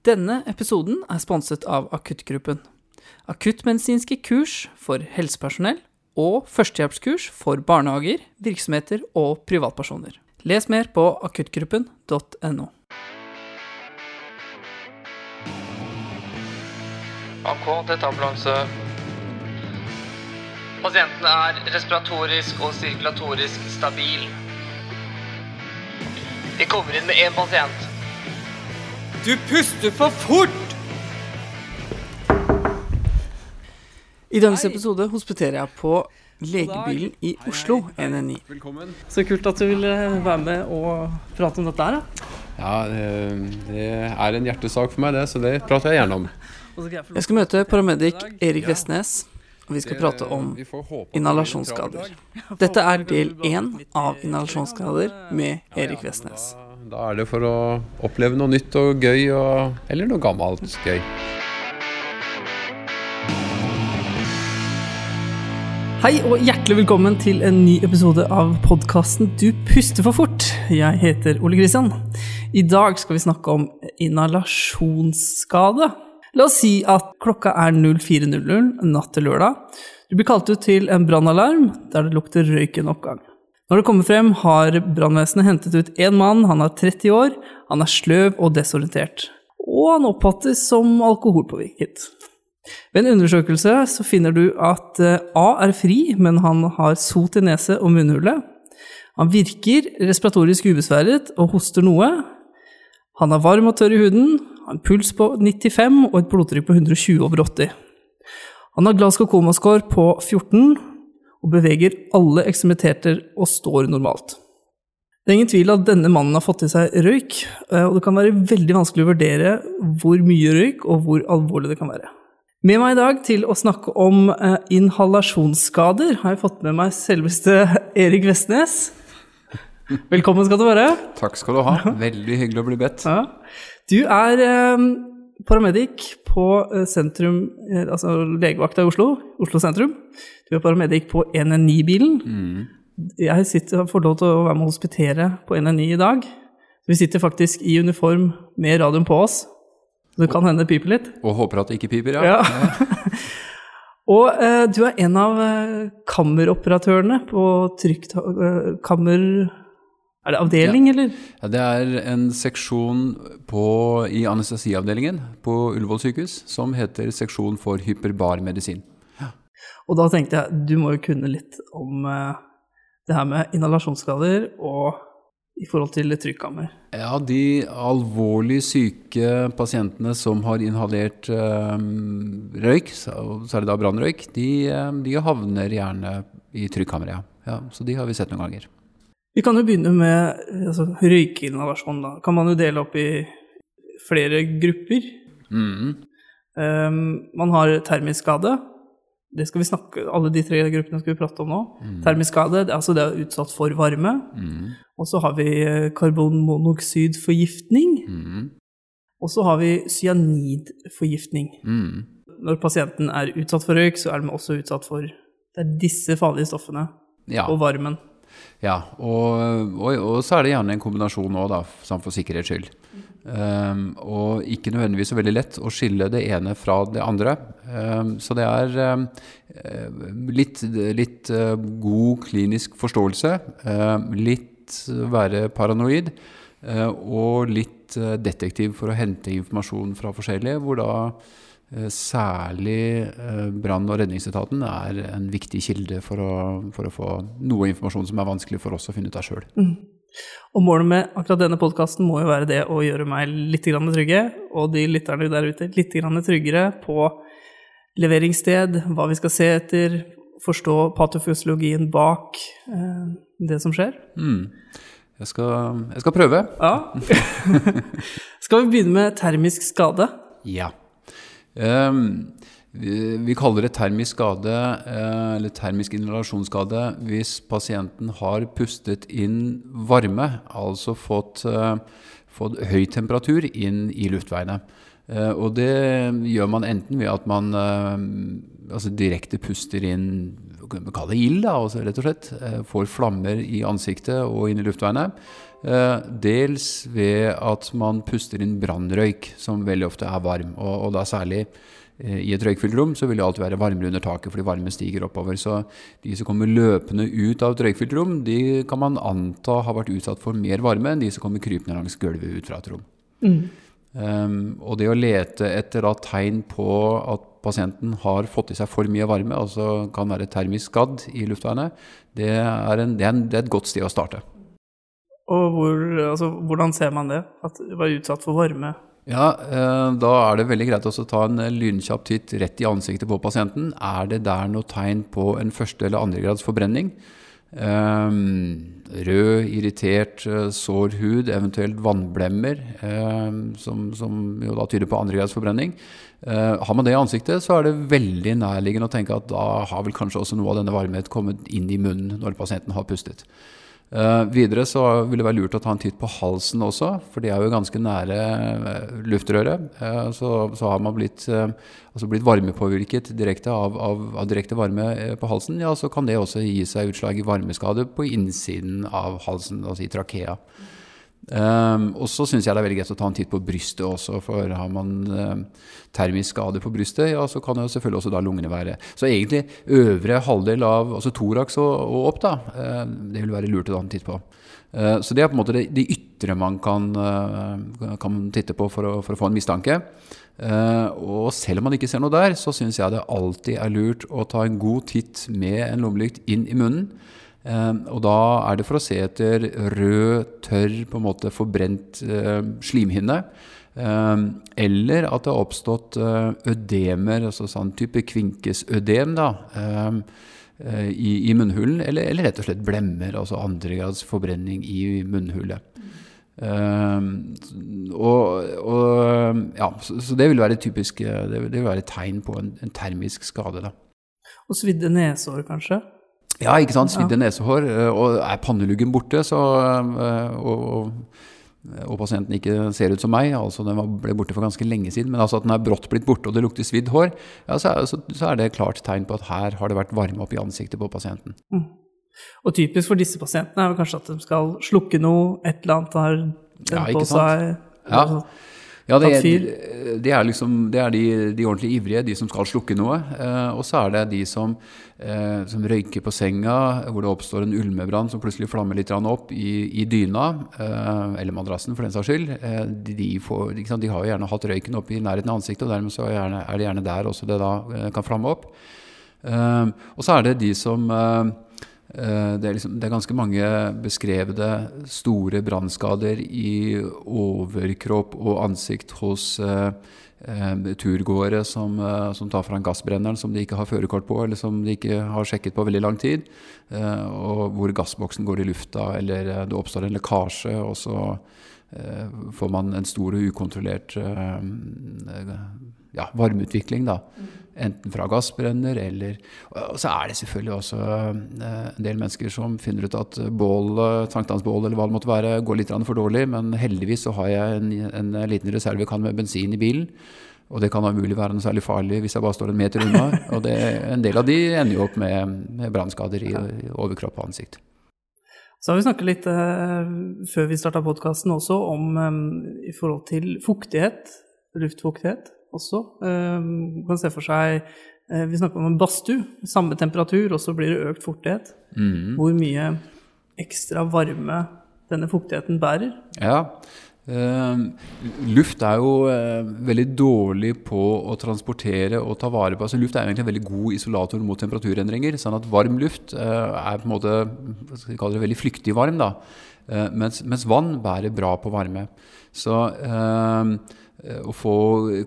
Denne episoden er sponset av Akuttgruppen. Akuttmedisinske kurs for helsepersonell og førstehjelpskurs for barnehager, virksomheter og privatpersoner. Les mer på akuttgruppen.no. AK, dette ambulanse. Pasienten er respiratorisk og sirkulatorisk stabil. Vi kommer inn med én pasient. Du puster for fort! I dagens episode hospiterer jeg på legebilen i Oslo, NNI. Velkommen. Så kult at du ville være med og prate om dette her. da. Ja, det, er en hjertesak for meg, det, så det prater jeg gjerne om. Jeg skal møte paramedic Erik Vestnes, og vi skal prate om inhalasjonsskader. Dette er del én av inhalasjonsskader med Erik Vestnes. Da, er det for å oppleve noe nytt og gøy, og, eller noe gammelt gøy. Hei og hjertelig velkommen til en ny episode av podkasten Du puster for fort. Jeg heter Ole Kristian. I dag skal vi snakke om inhalasjonsskade. La oss si at klokka er 04.00 natt til lørdag. Du blir kalt ut til en brannalarm der det lukter røyk en oppgang. Når det kommer frem, har brannvesenet hentet ut én mann. Han er 30 år, han er sløv og desorientert. Og han oppfattes som alkoholpåvirket. Ved en undersøkelse så finner du at eh, A er fri, men han har sot i nese og munnhule. Han virker respiratorisk ubesværet og hoster noe. Han er varm og tørr i huden, har en puls på 95 og et blodtrykk på 120 over 80. Han har Glasgow Coma-score på 14 og beveger alle ekstremiteter og står normalt. Det er ingen tvil at denne mannen har fått i seg røyk, eh, og det kan være veldig vanskelig å vurdere hvor mye røyk og hvor alvorlig det kan være. Med meg i dag til å snakke om eh, inhalasjonsskader har jeg fått med meg selveste Erik Vestnes. Velkommen skal du være. Takk skal du ha. Veldig hyggelig å bli bedt. Ja. Du er eh, paramedic på eh, sentrum, eh, altså legevakta i Oslo, Oslo sentrum. Du er paramedic på 119-bilen. Jeg sitter, får lov til å være med å hospitere på 119 i dag. Vi sitter faktisk i uniform med radioen på oss. Så det kan hende det piper litt. Og håper at det ikke piper, ja. Ja. Og eh, du er en av eh, kammeroperatørene på trygt eh, kammer... Er det avdeling, eller? Ja, Det er en seksjon på, i anestesiavdelingen på Ullevål sykehus som heter seksjon for hyperbar medisin. Og da tenkte jeg, du må jo kunne litt om eh, det her med inhalasjonsskader og i forhold til trykkammer. Ja, de alvorlig syke pasientene som har inhalert eh, røyk, det da brannrøyk, de, eh, de havner gjerne i trykkammeret, ja. ja. Så de har vi sett noen ganger. Vi kan jo begynne med eh, altså, røykeinhalasjon. Da kan man jo dele opp i flere grupper. Mm. Um, man har termisk skade. Det skal vi snakke, Alle de tre gruppene skal vi prate om nå. Termisk skade, det, altså det er utsatt for varme. Mm. Og så har vi eh, karbonmonoksidforgiftning. Mm. Og så har vi cyanidforgiftning. Mhm. Når pasienten er utsatt for røyk, så er de også utsatt for det er disse farlige stoffene Ja. og varmen. Ja, og, og, og så er det gjerne en kombinasjon sånn for sikkerhets skyld. Um, og ikke nødvendigvis så veldig lett å skille det ene fra det andre. Um, så det er um, litt, litt uh, god klinisk forståelse, litt være paranoid, uh, og litt uh, detektiv for å hente informasjon fra forskjellige, hvor da særlig eh, brann- og redningsetaten er en viktig kilde for å, for å få noe informasjon som er vanskelig for oss å finne ut av sjøl. Og målet med akkurat denne podkasten må jo være det å gjøre meg litt grann trygge, og de lytterne der ute litt grann tryggere på leveringssted, hva vi skal se etter, forstå patofysiologien bak eh, det som skjer. Mm. Jeg, skal, jeg skal prøve. Ja. skal vi begynne med termisk skade? Ja. Ehm, vi, kaller det termisk skade, eh, eller termisk inhalasjonsskade, hvis pasienten har pustet inn varme, altså fått, eh, fått høy temperatur inn i luftveiene. Eh, og det gjør man enten ved at man altså direkte puster inn vi kalle det ild, da, altså, rett og slett. Får flammer i ansiktet og inn i luftveiene. Eh, dels ved at man puster inn brannrøyk, som veldig ofte er varm. Og, og da særlig i et røykfylt rom så vil det alltid være varmere under taket fordi varmen stiger oppover. Så de som kommer løpende ut av et røykfylt rom, de kan man anta har vært utsatt for mer varme enn de som kommer krypende langs gulvet ut fra et rom. Mm. Um, og det å lete etter da, tegn på at pasienten har fått i seg for mye varme, altså kan være termisk skadd i luftveiene, det det, det er, et godt sted å starte. Og hvor, altså, hvordan ser man det? At det var utsatt for varme? Ja, eh, Da er det veldig greit å ta en lynkjapp titt rett i ansiktet på pasienten. Er det der noe tegn på en første- eller andregrads forbrenning? Um, rød, irritert, eh, sår hud, eventuelt vannblemmer, som, som, jo da tyder på andregrads forbrenning. Har man det i ansiktet, så er det veldig nærliggende å tenke at da har vel kanskje også noe av denne varmhet kommet inn i munnen når pasienten har pustet. Uh, videre så vil det være lurt å ta en titt på halsen også, for de er jo ganske nære uh, luftrøret. Uh, så, så, har man blitt, altså blitt varmepåvirket direkte av, av, av, direkte varme på halsen, ja, så kan det også gi seg utslag i varmeskade på innsiden av halsen, altså i trakea. Um, og så syns jeg det er veldig greit å ta en titt på brystet også, for har man um, termisk skade på brystet, ja, så kan jo selvfølgelig også da lungene være Så egentlig øvre halvdel av altså thorax og, og opp, da, uh, det vil være lurt å ta en titt på. Uh, så det er på en måte det, det ytre man kan, uh, kan titte på for å, for å, få en mistanke. og selv om man ikke ser noe der, så syns jeg det alltid er lurt å ta en god titt med en lommelykt inn i munnen. Ehm, og da er det for å se etter rød, tørr, på en måte forbrent eh, slimhinne. Ehm, eller at det har oppstått eh, ødemer, altså sånn type kvinkesødem, da. Ehm, eh, I, i, munnhulen, eller, eller, rett og slett blemmer, altså andregrads forbrenning i munnhulet. Um, og, og, ja, så, så, det vil være typisk Det vil være et tegn på en, en termisk skade. Da. Og svidde nesår, kanskje? Ja, ikke sant. Svidde nesehår. Eh, og er panneluggen borte, så, eh, og, og, og, pasienten ikke ser ut som meg, altså den ble borte for ganske lenge siden, men altså at den er brått blitt borte og det lukter svidd hår, ja, så, er, så, så, er det klart tegn på at her har det vært varme opp i ansiktet på pasienten. Mm. Og typisk for disse pasientene er kanskje at de skal slukke noe, et eller annet har ja, på seg. Ja. Ja, det er, det er, liksom, det er de, de, ordentlig ivrige, de som skal slukke noe. Eh, og så er det de som, eh, som, røyker på senga, hvor det oppstår en ulmebrann som plutselig flammer litt opp i, i dyna, eh, eller madrassen for den saks skyld. Eh, de, de, får, de, har jo gjerne hatt røyken opp i nærheten av ansiktet, og dermed er, gjerne, er, det gjerne der også det da eh, kan flamme opp. Eh, og så er det de som Eh, det er, liksom, det er, ganske mange beskrevne store brannskader i overkropp og ansikt hos eh, eh, turgåere som, eh, som, tar fra en gassbrenneren som de ikke har førerkort på, eller som de ikke har sjekket på veldig lang tid, eh, og hvor gassboksen går i lufta, eller eh, det oppstår en lekkasje, og så får man en stor og ukontrollert ja, varmeutvikling. da. Enten fra gassbrenner eller Og så er det selvfølgelig også eh, en del mennesker som finner ut at bål, sankthansbål eller hva det måtte være, går litt for dårlig. Men heldigvis så har jeg en, en liten reservekann med bensin i bilen. Og det kan umulig være noe særlig farlig hvis jeg bare står en meter unna. Og det, en del av de ender jo opp med, med brannskader i, i overkropp og ansikt. Så har vi snakket litt uh, før vi starta podkasten også om um, i forhold til fuktighet, luftfuktighet også. Man kan se for seg eh, Vi snakker om en badstue. Samme temperatur, og så blir det økt fuktighet. Mm. Hvor mye ekstra varme denne fuktigheten bærer. Ja. Uh, luft er jo uh, veldig dårlig på å transportere og ta vare på altså Luft er egentlig en veldig god isolator mot temperaturendringer. sånn at varm luft uh, er på en måte skal kalle det veldig flyktig varm. da, mens, mens, vann bærer bra på varme. Så Eh, å få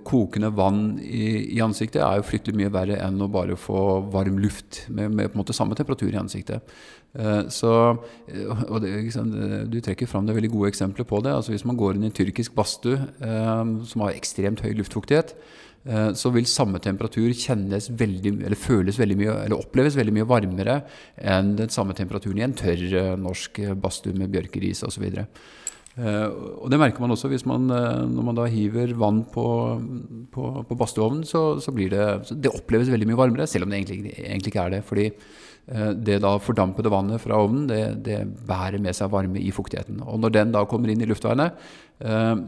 kokende vann i, i, ansiktet er jo fryktelig mye verre enn å bare få varm luft med, med på en måte samme temperatur i ansiktet. Uh, så, eh, og det, Du trekker fram det veldig gode eksempler på det. altså Hvis man går inn i en tyrkisk badstue som har ekstremt høy luftfuktighet, så vil samme temperatur kjennes veldig, eller føles veldig mye, eller oppleves veldig mye varmere enn den samme temperaturen i en tørr norsk badstue med bjørkeris osv. Uh, og det merker man også hvis man, uh, når man da hiver vann på, på, på badstueovnen, så, så, blir det så Det oppleves veldig mye varmere, selv om det egentlig, egentlig ikke er det. fordi eh, det da fordampede vannet fra ovnen det, det, bærer med seg varme i fuktigheten. Og når den da kommer inn i luftveiene,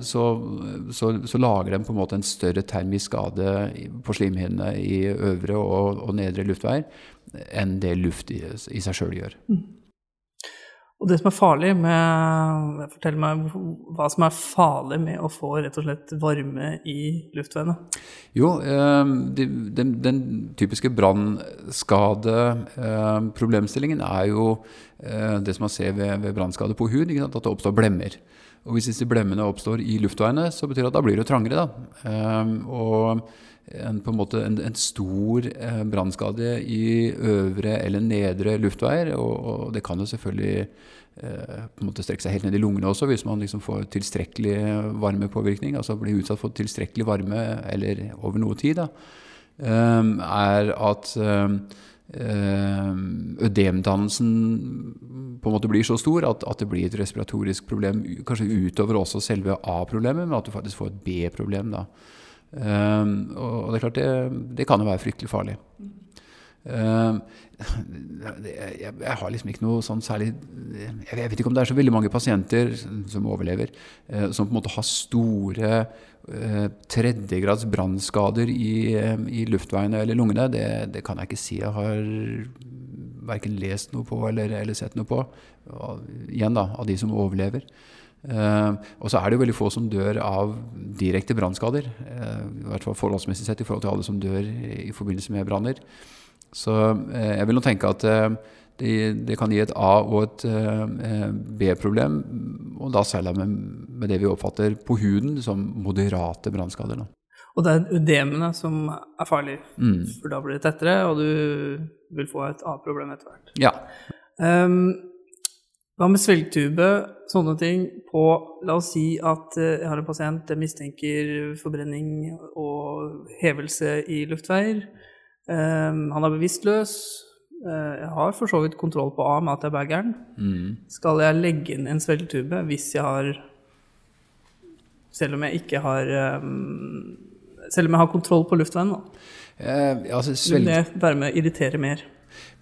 så, så, så, lager den på en måte en større termisk skade på slimhinnene i øvre og, og nedre luftveier enn det luft i, i seg sjøl gjør. Mm. Og det som er farlig med Fortell meg hva som er farlig med å få rett og slett varme i luftveiene? Jo, eh, den, den typiske brannskadeproblemstillingen eh, er jo eh, det som man ser ved, ved brannskade på hud, at det oppstår blemmer. Og hvis disse blemmene oppstår i luftveiene, så betyr det at da blir det trangere. Da. Og en, en, en, en stor eh, brannskade i øvre eller nedre luftveier. Og, og det kan jo selvfølgelig eh, på en måte strekke seg helt ned i lungene også hvis man liksom får tilstrekkelig varmepåvirkning. Altså blir utsatt for tilstrekkelig varme eller over noe tid. Da, eh, er at eh, ødemdannelsen på en måte blir så stor at, at, det blir et respiratorisk problem, kanskje utover også selve A-problemet, men at du faktisk får et B-problem. da. Um, og det er klart, det, det, kan jo være fryktelig farlig. Um, det, jeg, jeg, har liksom ikke noe sånn særlig Jeg vet ikke om det er så veldig mange pasienter som overlever, uh, som på en måte har store uh, tredjegrads brannskader i, uh, i, luftveiene eller lungene. Det, det, kan jeg ikke si jeg har verken lest noe på eller, eller sett noe på. Igjen da, av de som overlever. Uh, og så er det jo veldig få som dør av direkte brannskader. Uh, I hvert fall forholdsmessig sett i forhold til alle som dør i forbindelse med branner. Så uh, jeg vil nå tenke at det, det, kan gi et A- og et B-problem, og da særlig med, med, det vi oppfatter på huden som moderate brannskader. Og det er ødemene som er farlig, mm. for da blir det tettere, og du vil få et A-problem etter hvert. Ja. Um, hva med svelgtube, sånne ting, på La oss si at eh, jeg har en pasient jeg mistenker forbrenning og hevelse i luftveier. Um, han er bevisstløs. Uh, jeg har for så vidt kontroll på A med at jeg er baggeren. Mm. Skal jeg legge inn en svelgtube hvis jeg har Selv om jeg ikke har um, Selv om jeg har kontroll på luftveien, da. Uh, altså, svelg... Vil det være med å irritere mer?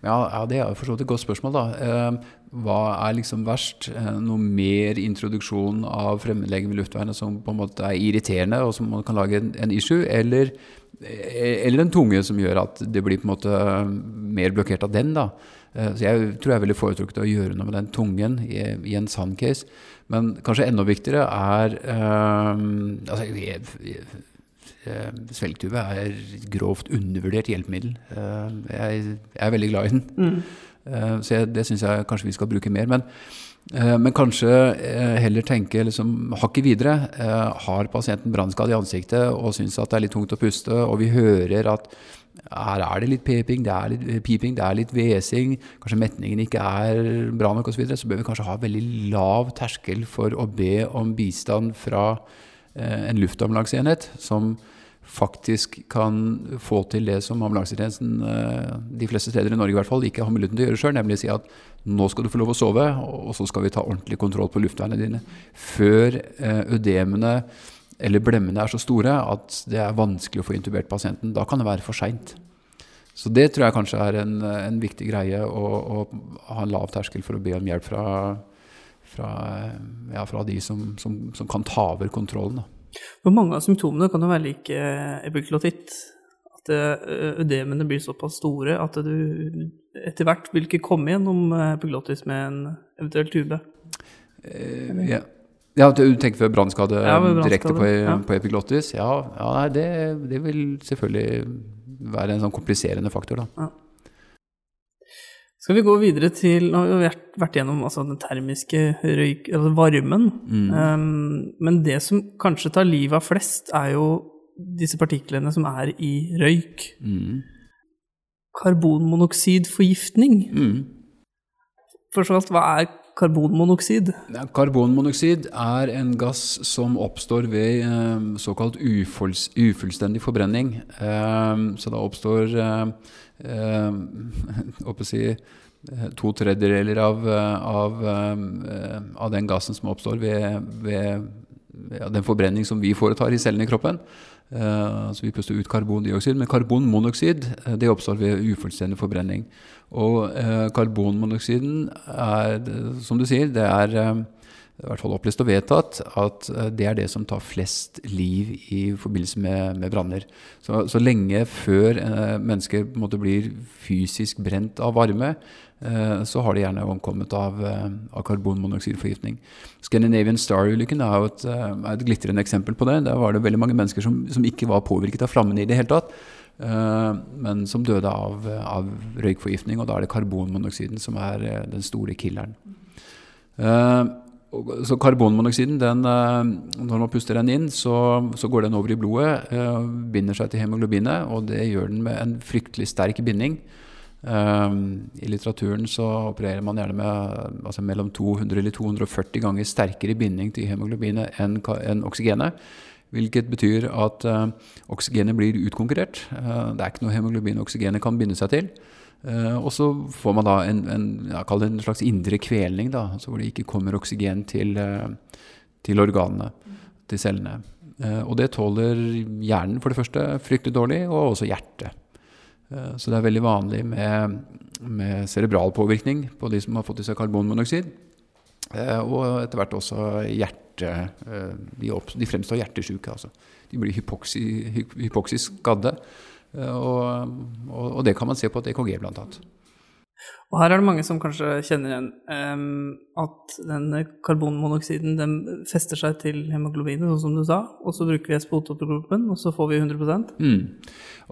Ja, det er for så vidt et godt spørsmål, da. Uh, hva er liksom verst? Eh, noe mer introduksjon av fremmedlegeme i luftvernet som på en måte er irriterende, og som man kan lage en, issue, eller, eh, eller, en tunge som gjør at det blir på en måte mer blokkert av den. da. Eh, så jeg tror jeg ville foretrukket å gjøre noe med den tungen i, i en sann case. Men kanskje enda viktigere er um, altså, Svelgtube er grovt undervurdert hjelpemiddel. Jeg, jeg er veldig glad i den. Mm. Eh, så jeg, det syns jeg kanskje vi skal bruke mer. Men, eh, men kanskje eh, heller tenke liksom, hakket videre. Har pasienten brannskade i ansiktet og syns at det er litt tungt å puste, og vi hører at her er det litt piping, det er litt, piping, det er litt hvesing, kanskje metningen ikke er bra nok osv., så, videre, så bør vi kanskje ha veldig lav terskel for å be om bistand fra en luftambulanseenhet som faktisk kan få til det som ambulansetjenesten eh, de fleste steder i Norge i hvert fall ikke har muligheten til å gjøre sjøl, nemlig si at nå skal du få lov å sove, og så skal vi ta ordentlig kontroll på luftveiene dine. Før eh, ødemene eller blemmene er så store at det er vanskelig å få intubert pasienten. Da kan det være for seint. Så det tror jeg kanskje er en, en viktig greie, å, å, ha en lav terskel for å be om hjelp fra, fra, ja, fra de som, som, som, kan ta over kontrollen. Da. For mange av symptomene kan jo være like epiklotitt? At eh, ødemene blir såpass store at du etter hvert vil ikke komme gjennom epiglottis med en eventuell tube. Uh, ja. ja. du tenker ved brannskade ja, direkte på, ja. på, epiglottis? Ja, ja det, det, vil selvfølgelig være en sånn kompliserende faktor, da. Skal vi gå videre til Nå har vi vært gjennom altså, den termiske røyk, altså varmen. Mm. Um, men det som kanskje tar livet av flest, er jo disse partiklene som er i røyk. Mm. Karbonmonoksidforgiftning. Mm. For så vidt, hva er karbonmonoksid? Karbonmonoksid er en gass som oppstår ved eh, såkalt ufullstendig forbrenning. Eh, så da oppstår uh, eh, si, to tredjedeler av, av, av, den gassen som oppstår ved, ved ja, den forbrenning som vi foretar i cellene i kroppen. Uh, altså vi puster ut karbondioksid, men karbonmonoksid det oppstår ved ufullstendig forbrenning. Og uh, karbonmonoksiden er, som du sier, det er i hvert fall opplyst og vedtatt at eh, det er det som tar flest liv i forbindelse med, med branner. Så, så, lenge før eh, mennesker måte, blir fysisk brent av varme, eh, så har de gjerne omkommet av, eh, av karbonmonoksidforgiftning. Scandinavian Star-ulykken er jo et, eh, er et, glitrende eksempel på det. Der var det veldig mange mennesker som, som ikke var påvirket av flammene i det hele tatt. Men som døde av, av, røykforgiftning, og da er det karbonmonoksiden som er den store killeren. Uh, så karbonmonoksiden, den, eh, når man puster den inn, så, så, går den over i blodet, eh, binder seg til hemoglobinet, og det gjør den med en fryktelig sterk binding. Um, I litteraturen så opererer man gjerne med altså mellom 200 eller 240 ganger sterkere binding til hemoglobinet enn enn oksygenet. Hvilket betyr at oksygenet blir utkonkurrert. Det er ikke noe hemoglobin oksygenet kan binde seg til. Uh, og så får man da en, en, en slags indre kvelning, da, altså hvor det ikke kommer oksygen til, uh, til organene, til cellene. Uh, og det tåler hjernen for det første fryktelig dårlig, og også hjertet. så det er veldig vanlig med, med cerebral påvirkning på de som har fått i seg karbonmonoksid. og etter hvert også hjerte. de, opp, de fremstår hjertesjuke. Altså. De blir hypoksi, hypoksisk skadde. Eh, og, og, og, det kan man se på et EKG, blant annet. Og her er det mange som kanskje kjenner igjen um, at denne karbonmonoksiden den fester seg til hemoglobinet, sånn som du sa, og så bruker vi SPO2-proben, og så får vi 100 mm.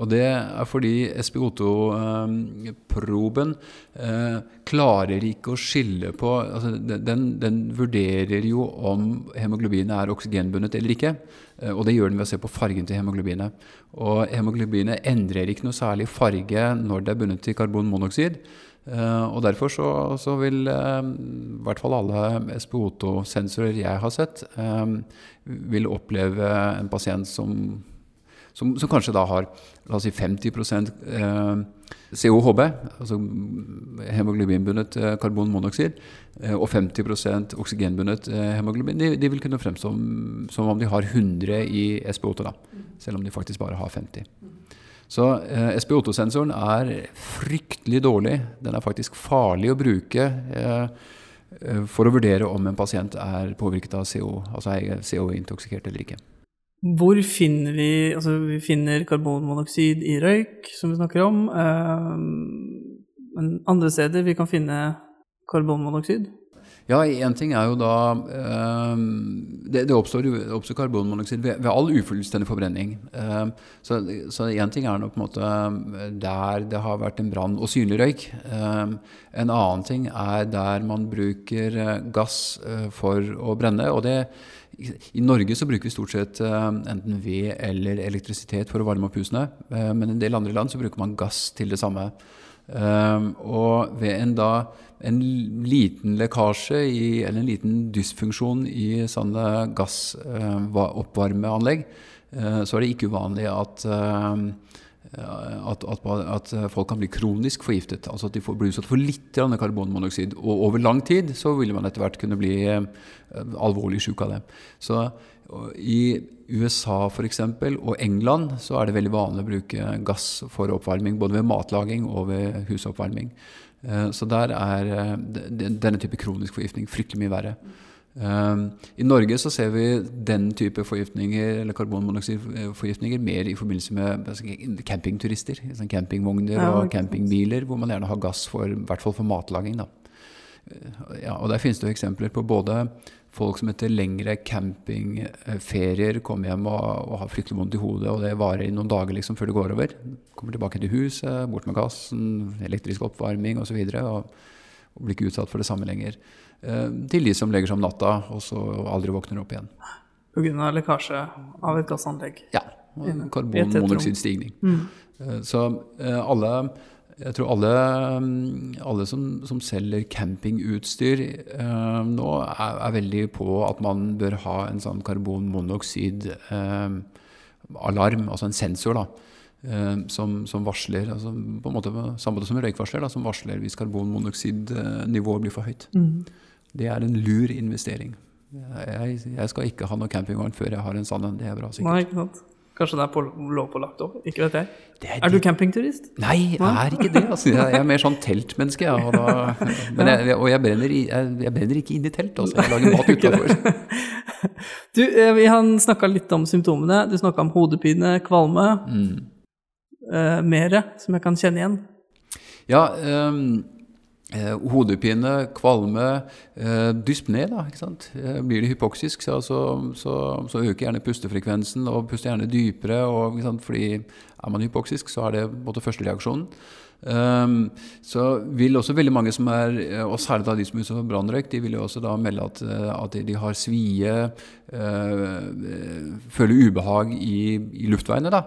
Og det er fordi SPO2-proben eh, klarer ikke å skille på altså den, den, vurderer jo om hemoglobinet er oksygenbundet eller ikke. Uh, og det gjør den ved å se på fargen til hemoglobinet. Og hemoglobinet endrer ikke noe særlig farge når det er bundet til karbonmonoksid. Uh, og Derfor så, så vil uh, i hvert fall alle SPO2-sensorer jeg har sett, uh, vil oppleve en pasient som, som, som, kanskje da har la oss si 50% COHB, altså hemoglobinbundet karbonmonoksid, og 50% oksygenbundet hemoglobin. De, de, vil kunne fremstå som, som om de har 100 i SPO2, da, selv om de faktisk bare har 50. Så eh, SPO2-sensoren er fryktelig dårlig. Den er faktisk farlig å bruke eh, eh for å vurdere om en pasient er påvirket av CO, altså er CO-intoksikert eller ikke. Hvor finner vi Altså, vi finner karbonmonoksid i røyk, som vi snakker om. Eh, men andre steder vi kan finne karbonmonoksid? Ja, én ting er jo da um, det, det, oppstår, oppstår karbonmonoksid ved, ved, all ufullstendig forbrenning. Um, så én ting er nå på en måte der det har vært en brann og synlig røyk. Um, en annen ting er der man bruker uh, gass uh, for å brenne. og det i Norge så bruker vi stort sett uh, enten ved eller elektrisitet for å varme opp husene. men i en del andre land så bruker man gass til det samme. og ved en da en liten lekkasje i, eller en liten dysfunksjon i sånne gassoppvarmeanlegg, eh, så er det ikke uvanlig at, eh, at, at, at, folk kan bli kronisk forgiftet. Altså at de får, blir utsatt for litt karbonmonoksid. Og over lang tid så vil man etter hvert kunne bli eh, alvorlig syk av det. Så i USA for eksempel, og England så er det veldig vanlig å bruke gass for oppvarming. Både ved matlaging og ved husoppvarming. Eh, så der er eh, denne type kronisk forgiftning fryktelig mye verre. Eh, I Norge så ser vi den type forgiftninger, eller karbonmonoksidforgiftninger mer i forbindelse med altså, campingturister. Sånn campingvogner og campingbiler, hvor man gjerne har gass for, i hvert fall for matlaging. Da. Ja, og Der finnes det jo eksempler på både folk som etter lengre campingferier kommer hjem og, og, har fryktelig vondt i hodet, og det varer i noen dager liksom før det går over. Kommer tilbake til huset, bort med gassen, elektrisk oppvarming osv. Og, så og, og blir ikke utsatt for det samme lenger. Eh, til de som legger seg om natta og så aldri våkner opp igjen. Pga. lekkasje av et gassanlegg? Ja. Karbonmonoksidstigning. Mm. Eh, så eh, alle jeg tror alle, mm, alle som, som, selger campingutstyr eh, nå, er, er, veldig på at man bør ha en sånn karbonmonoksid-alarm, eh, altså en sensor, da, eh, som, som, varsler, altså på en måte samme måte som røykvarsler, da, som varsler hvis karbonmonoksidnivået blir for høyt. Mm. Det er en lur investering. Jeg, jeg, skal ikke ha noe campingvogn før jeg har en sånn en. Det er bra sikkert. Nei, ikke sant. Kanskje det er på, lovpålagt òg? Ikke vet jeg. Er, er, du campingturist? Nei, jeg er ikke det. Altså. Jeg er mer sånn teltmenneske. Ja, og, da, jeg, og jeg, brenner, jeg, jeg, brenner, ikke inn i telt. Altså. Jeg lager mat utafor. du, eh, vi har snakka litt om symptomene. Du snakka om hodepine, kvalme. Mm. Uh, mere som jeg kan kjenne igjen? Ja, um, hodepine, kvalme, eh, dyspné. Da, ikke sant? Eh, blir det hypoksisk, så, så, så, så, øker gjerne pustefrekvensen og puster gjerne dypere. Og, fordi er man hypoksisk, så er det både førstereaksjonen. Um, så vil også veldig mange som er, og særlig da de som utsettes for brannrøyk, de vil jo også da melde at, at de har svie, uh, føler ubehag i, i luftveiene. da.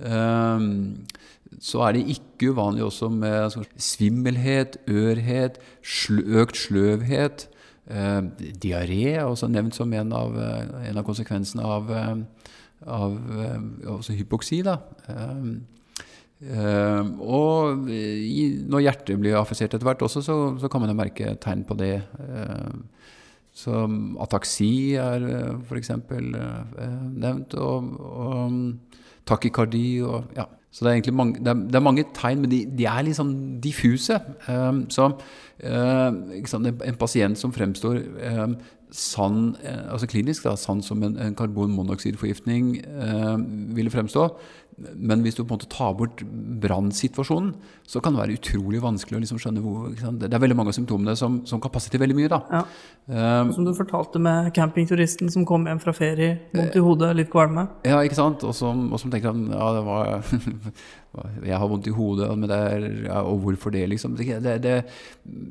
Um, så er det ikke uvanlig også med svimmelhet, ørhet, økt sløvhet. Eh, diaré også nevnt som en av, eh, en av konsekvensene av, eh, av også hypoksi. Da. Eh, eh, og i, når hjertet blir affisert etter hvert også, så, så, kan man jo merke tegn på det. så ataksi er f.eks. nevnt, og, og takykardi og ja. Så det er, mange, det, er, det er mange, tegn, men de, de er litt sånn diffuse. Um, så sant, en, en, pasient som fremstår um, sann, uh, altså klinisk da, sann som en, en karbonmonoksidforgiftning ville fremstå, men hvis du på en måte tar bort brannsituasjonen, så kan det være utrolig vanskelig å liksom skjønne hvor Det er veldig mange av symptomene som, som, kan passe til veldig mye. da. Ja. Um, som du fortalte med campingturisten som kom hjem fra ferie, vondt i hodet, litt kvalme. Ja, ikke sant. Og som, og som tenker at ja, det var jeg har vondt i hodet, er, ja, og hvorfor det, liksom. Det, det, det,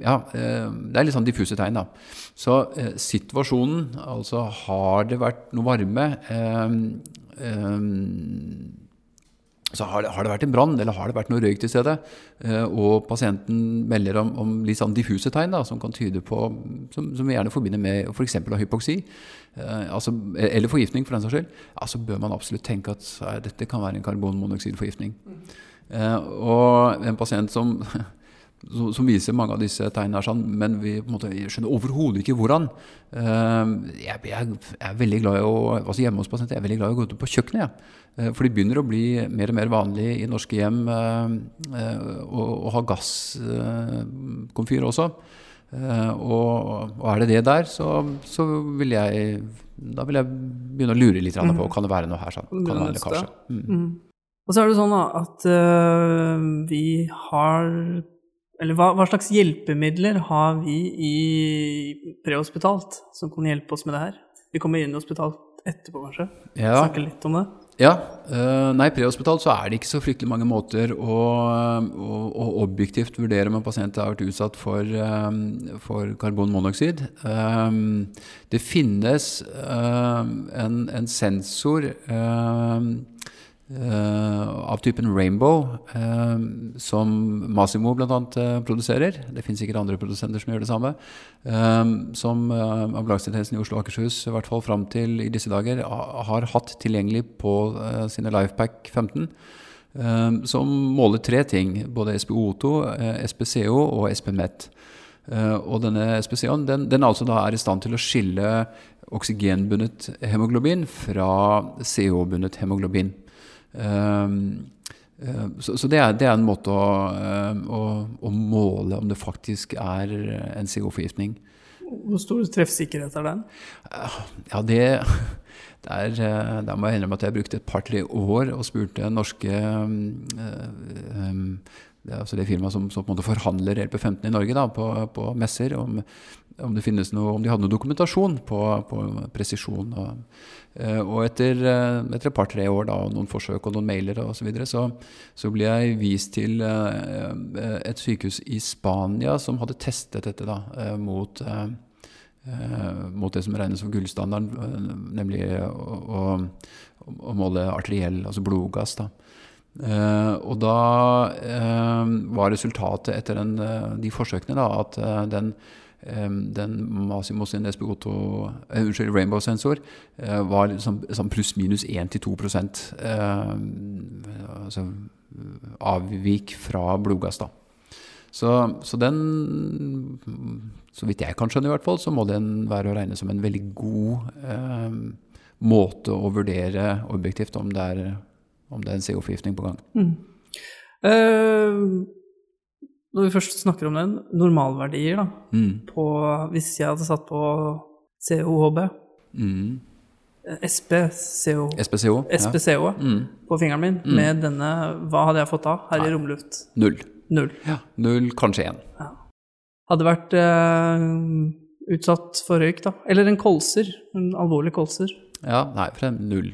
ja, eh, det er litt sånn diffuse tegn, da. Så eh, situasjonen, altså har det vært noe varme eh, eh, så har det, har det, vært en brann eller har det vært noe røyk til stedet, eh, og pasienten melder om, om litt sånn diffuse tegn da, som kan tyde på, som, som vi gjerne forbinder med f.eks. For hypoksi, eh, altså, eller forgiftning for den saks skyld, ja, så bør man absolutt tenke at dette kan være en karbonmonoksidforgiftning. Mm. Eh, og en pasient som som viser mange av disse tegnene, sånn, men vi måte, skjønner overhodet ikke hvordan. Uh, jeg, jeg, er veldig glad i å altså hjemme hos pasienter, jeg er veldig glad i å gå ut på kjøkkenet. Uh, for de begynner å bli mer og mer vanlig i norske hjem uh, å, å, ha gasskomfyr også. Og, og, er det det der, så, så, vil jeg da vil jeg begynne å lure litt på mm. kan det være noe her. Sånn. Kan det være lekkasje? Mm. Mm. Og så er det sånn da, at vi har eller hva, hva, slags hjelpemidler har vi i prehospitalt som kan hjelpe oss med det her? Vi kommer inn i hospitalt etterpå, kanskje? Ja. Snakke litt om det? Ja. Uh, nei, prehospitalt så er det ikke så fryktelig mange måter å, å, å objektivt vurdere om en pasient har vært utsatt for, um, for karbonmonoksid. Um, det finnes en, en, sensor av typen Rainbow, uh, som Massimo bl.a. Uh, produserer. Det finnes sikkert andre produsenter som gjør det samme. Som uh, Ambulansetjenesten i Oslo og Akershus i hvert fall fram til i disse dager har hatt tilgjengelig på sine Lifepack 15. som måler tre ting. Både SPO2, SPCO og SPMET. og denne SPCO-en den, den altså er i stand til å skille oksygenbundet hemoglobin fra CO-bundet hemoglobin. Um, så, så det, er, det, er, en måte å, ehm, å, å, måle om det faktisk er en CO-forgiftning. Hvor stor treffsikkerhet er den? Ja, det, der, Der må jeg innrømme at jeg brukte et par-tre år og spurte norske um, det altså det firmaet som, som, forhandler LP15 i Norge da, på, på messer, om, om, det finnes noe, om de hadde noe dokumentasjon på, på presisjon. Og, eh, og etter, eh, etter et par-tre år da, og noen forsøk og noen mailer osv., så, videre, så så ble jeg vist til eh, et sykehus i Spania som hadde testet dette da, mot, mot det som regnes som gullstandarden, nemlig å, å, å måle arteriell, altså blodgass. da. Uh, og da uh, var resultatet etter den, uh, de forsøkene da, at den, den Masimo sin SPO2, unnskyld, Rainbow-sensor var liksom, liksom pluss-minus 1-2 uh, altså, avvik fra blodgass. da. Så, så, den, så vidt jeg kan skjønne i hvert fall, så må den være å regne som en veldig god eh, måte å vurdere objektivt om det er, om det er en CO-forgiftning på gang. Mm. Uh, når vi først snakker om den, normalverdier, da. Mm. På, hvis jeg hadde satt på COHB Mm. SPCO, SPCO? SPCO Ja. Mm. på fingeren min med denne Hva hadde jeg fått da? Her i romluft? Null. Null. Ja. Null, kanskje én. Hadde vært eh, utsatt for røyk, da. Eller en kolser. En alvorlig kolser. Ja, nei, for en null.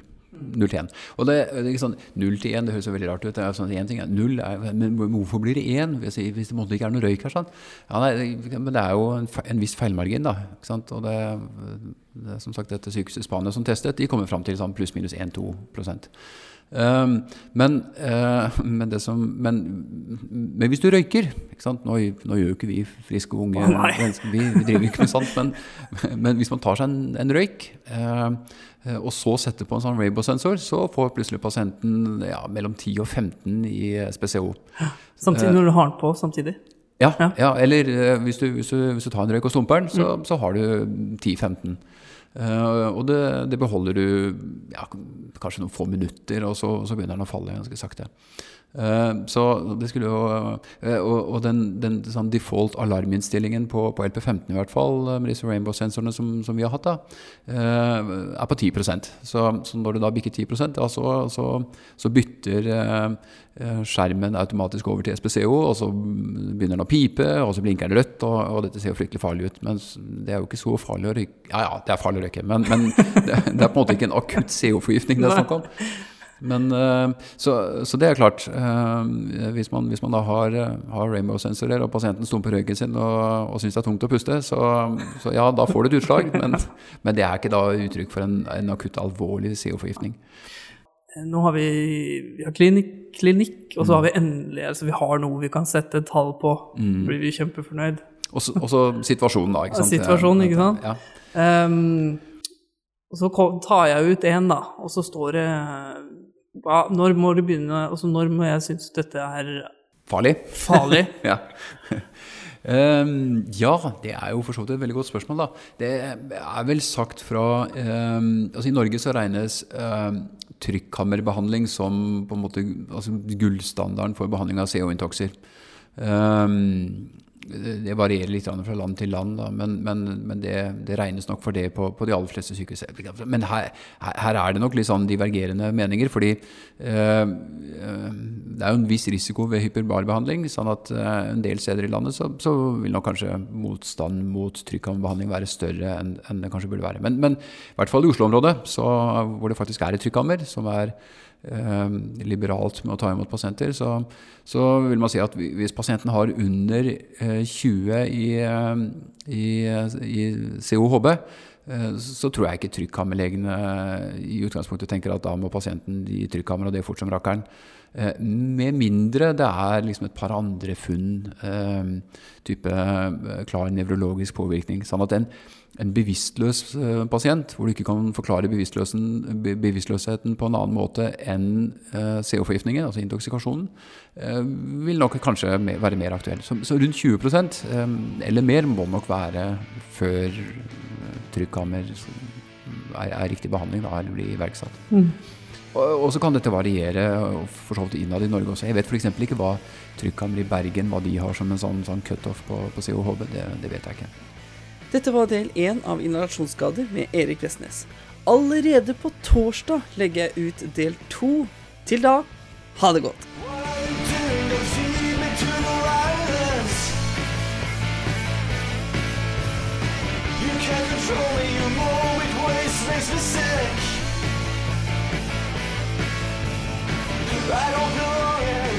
Null til 1. Og det, det er ikke sånn, Null til 1 det høres jo veldig rart ut. Det er sånn, en ting er, null er, men hvorfor blir det 1 hvis, hvis det måtte ikke er noe røyk her? sånn? Ja, nei, men det er jo en, en viss feilmargin, da. ikke sant? Og det, det er som sagt dette sykehuset i Spania som testet, de kommer fram til sånn pluss-minus 1-2 um, men, uh, men, det som, men, men hvis du røyker? Nå, nå gjør jo ikke vi friske unge oh, vi, vi driver ikke med sånt, men, men hvis man tar seg en, en røyk eh, og så setter på en sånn Rainbow-sensor, så får plutselig pasienten ja, mellom 10 og 15 i SPCO. Samtidig når du har den på samtidig. Ja, Ja. ja. eller hvis du, hvis, du, hvis du tar en røyk og stumper den, så, så har du 10-15. Eh, og det, det beholder du ja, kanskje noen få minutter, og så, så begynner den å falle ganske sakte. Eh, så det skulle jo eh, Og, den, den sånn default alarminnstillingen på, på LP15 i hvert fall, eh, med disse Rainbow-sensorene som, som vi har hatt, da, er på 10 Så, så når du da bikker 10 da, så, så, så bytter skjermen automatisk over til SPCO, og så begynner den å pipe, og så blinker den rødt, og, og dette ser jo fryktelig farlig ut. Men det er jo ikke så farlig å røyke. Ja ja, det er farlig å røyke, men, men det, det er på en måte ikke en akutt CO-forgiftning det er snakk om. Men, eh, så, så det er klart. eh, Hvis man, hvis man da har, har Rainbow-sensorer, og pasienten stumper røyken sin og, og syns det er tungt å puste, så, så ja, da får du et utslag. Men, men det er ikke da uttrykk for en, en akutt alvorlig CO-forgiftning. Nå har vi, vi har klinikk, klinikk, og så har vi endelig altså vi har noe vi kan sette et tall på. blir vi kjempefornøyd. Og så situasjonen, da. ikke sant? Situasjonen, ikke sant? Ja. Um, og så tar jeg ut en, da, og så står det hva, Når må du begynne altså Når må jeg synes dette er Farlig? farlig? Ja. Um, ja, det er jo for så vidt et veldig godt spørsmål. da. Det er vel sagt fra um, altså I Norge så regnes um, trykkammerbehandling som på en måte altså gullstandarden for behandling av CO-intokser. Ehm, det varierer litt fra land til land, da, men, men, men det, det regnes nok for det på, på de aller fleste sykehus. Men her, her er det nok litt sånn divergerende meninger, fordi eh, det er jo en viss risiko ved hyperbarbehandling. sånn at eh, en del steder i landet så, så vil nok kanskje motstand mot trykkammerbehandling være større enn enn det kanskje burde være. Men, men i hvert fall i Oslo-området, hvor det faktisk er et trykkammer, som er liberalt med å ta imot pasienter, så, så vil man si at hvis pasienten har under eh, 20 i, eh, i, i COHB, eh, så tror jeg ikke trykkammerlegene i utgangspunktet tenker at da må pasienten i trykkammer, og det fort som rakkeren. Eh, Med mindre det er liksom et par andre funn, eh, type eh, klar nevrologisk påvirkning. Sånn at en, en bevisstløs eh, pasient, hvor du ikke kan forklare bevisstløsheten på en annen måte enn eh, CO-forgiftningen, altså intoksikasjonen, eh, vil nok kanskje være mer aktuell. Så, så rundt 20 eh, eller mer må nok være før trykkammer er, riktig behandling da, eller blir iverksatt. Og, og så kan dette variere for så vidt innad i Norge også. Jeg vet f.eks. ikke hva trykkammer i Bergen hva de har som en sånn, sånn cutoff på, på COHB. Det, det vet jeg ikke. Dette var del én av inhalasjonsskader med Erik Vestnes. Allerede på torsdag legger jeg ut del to. Til da, ha det godt. I don't feel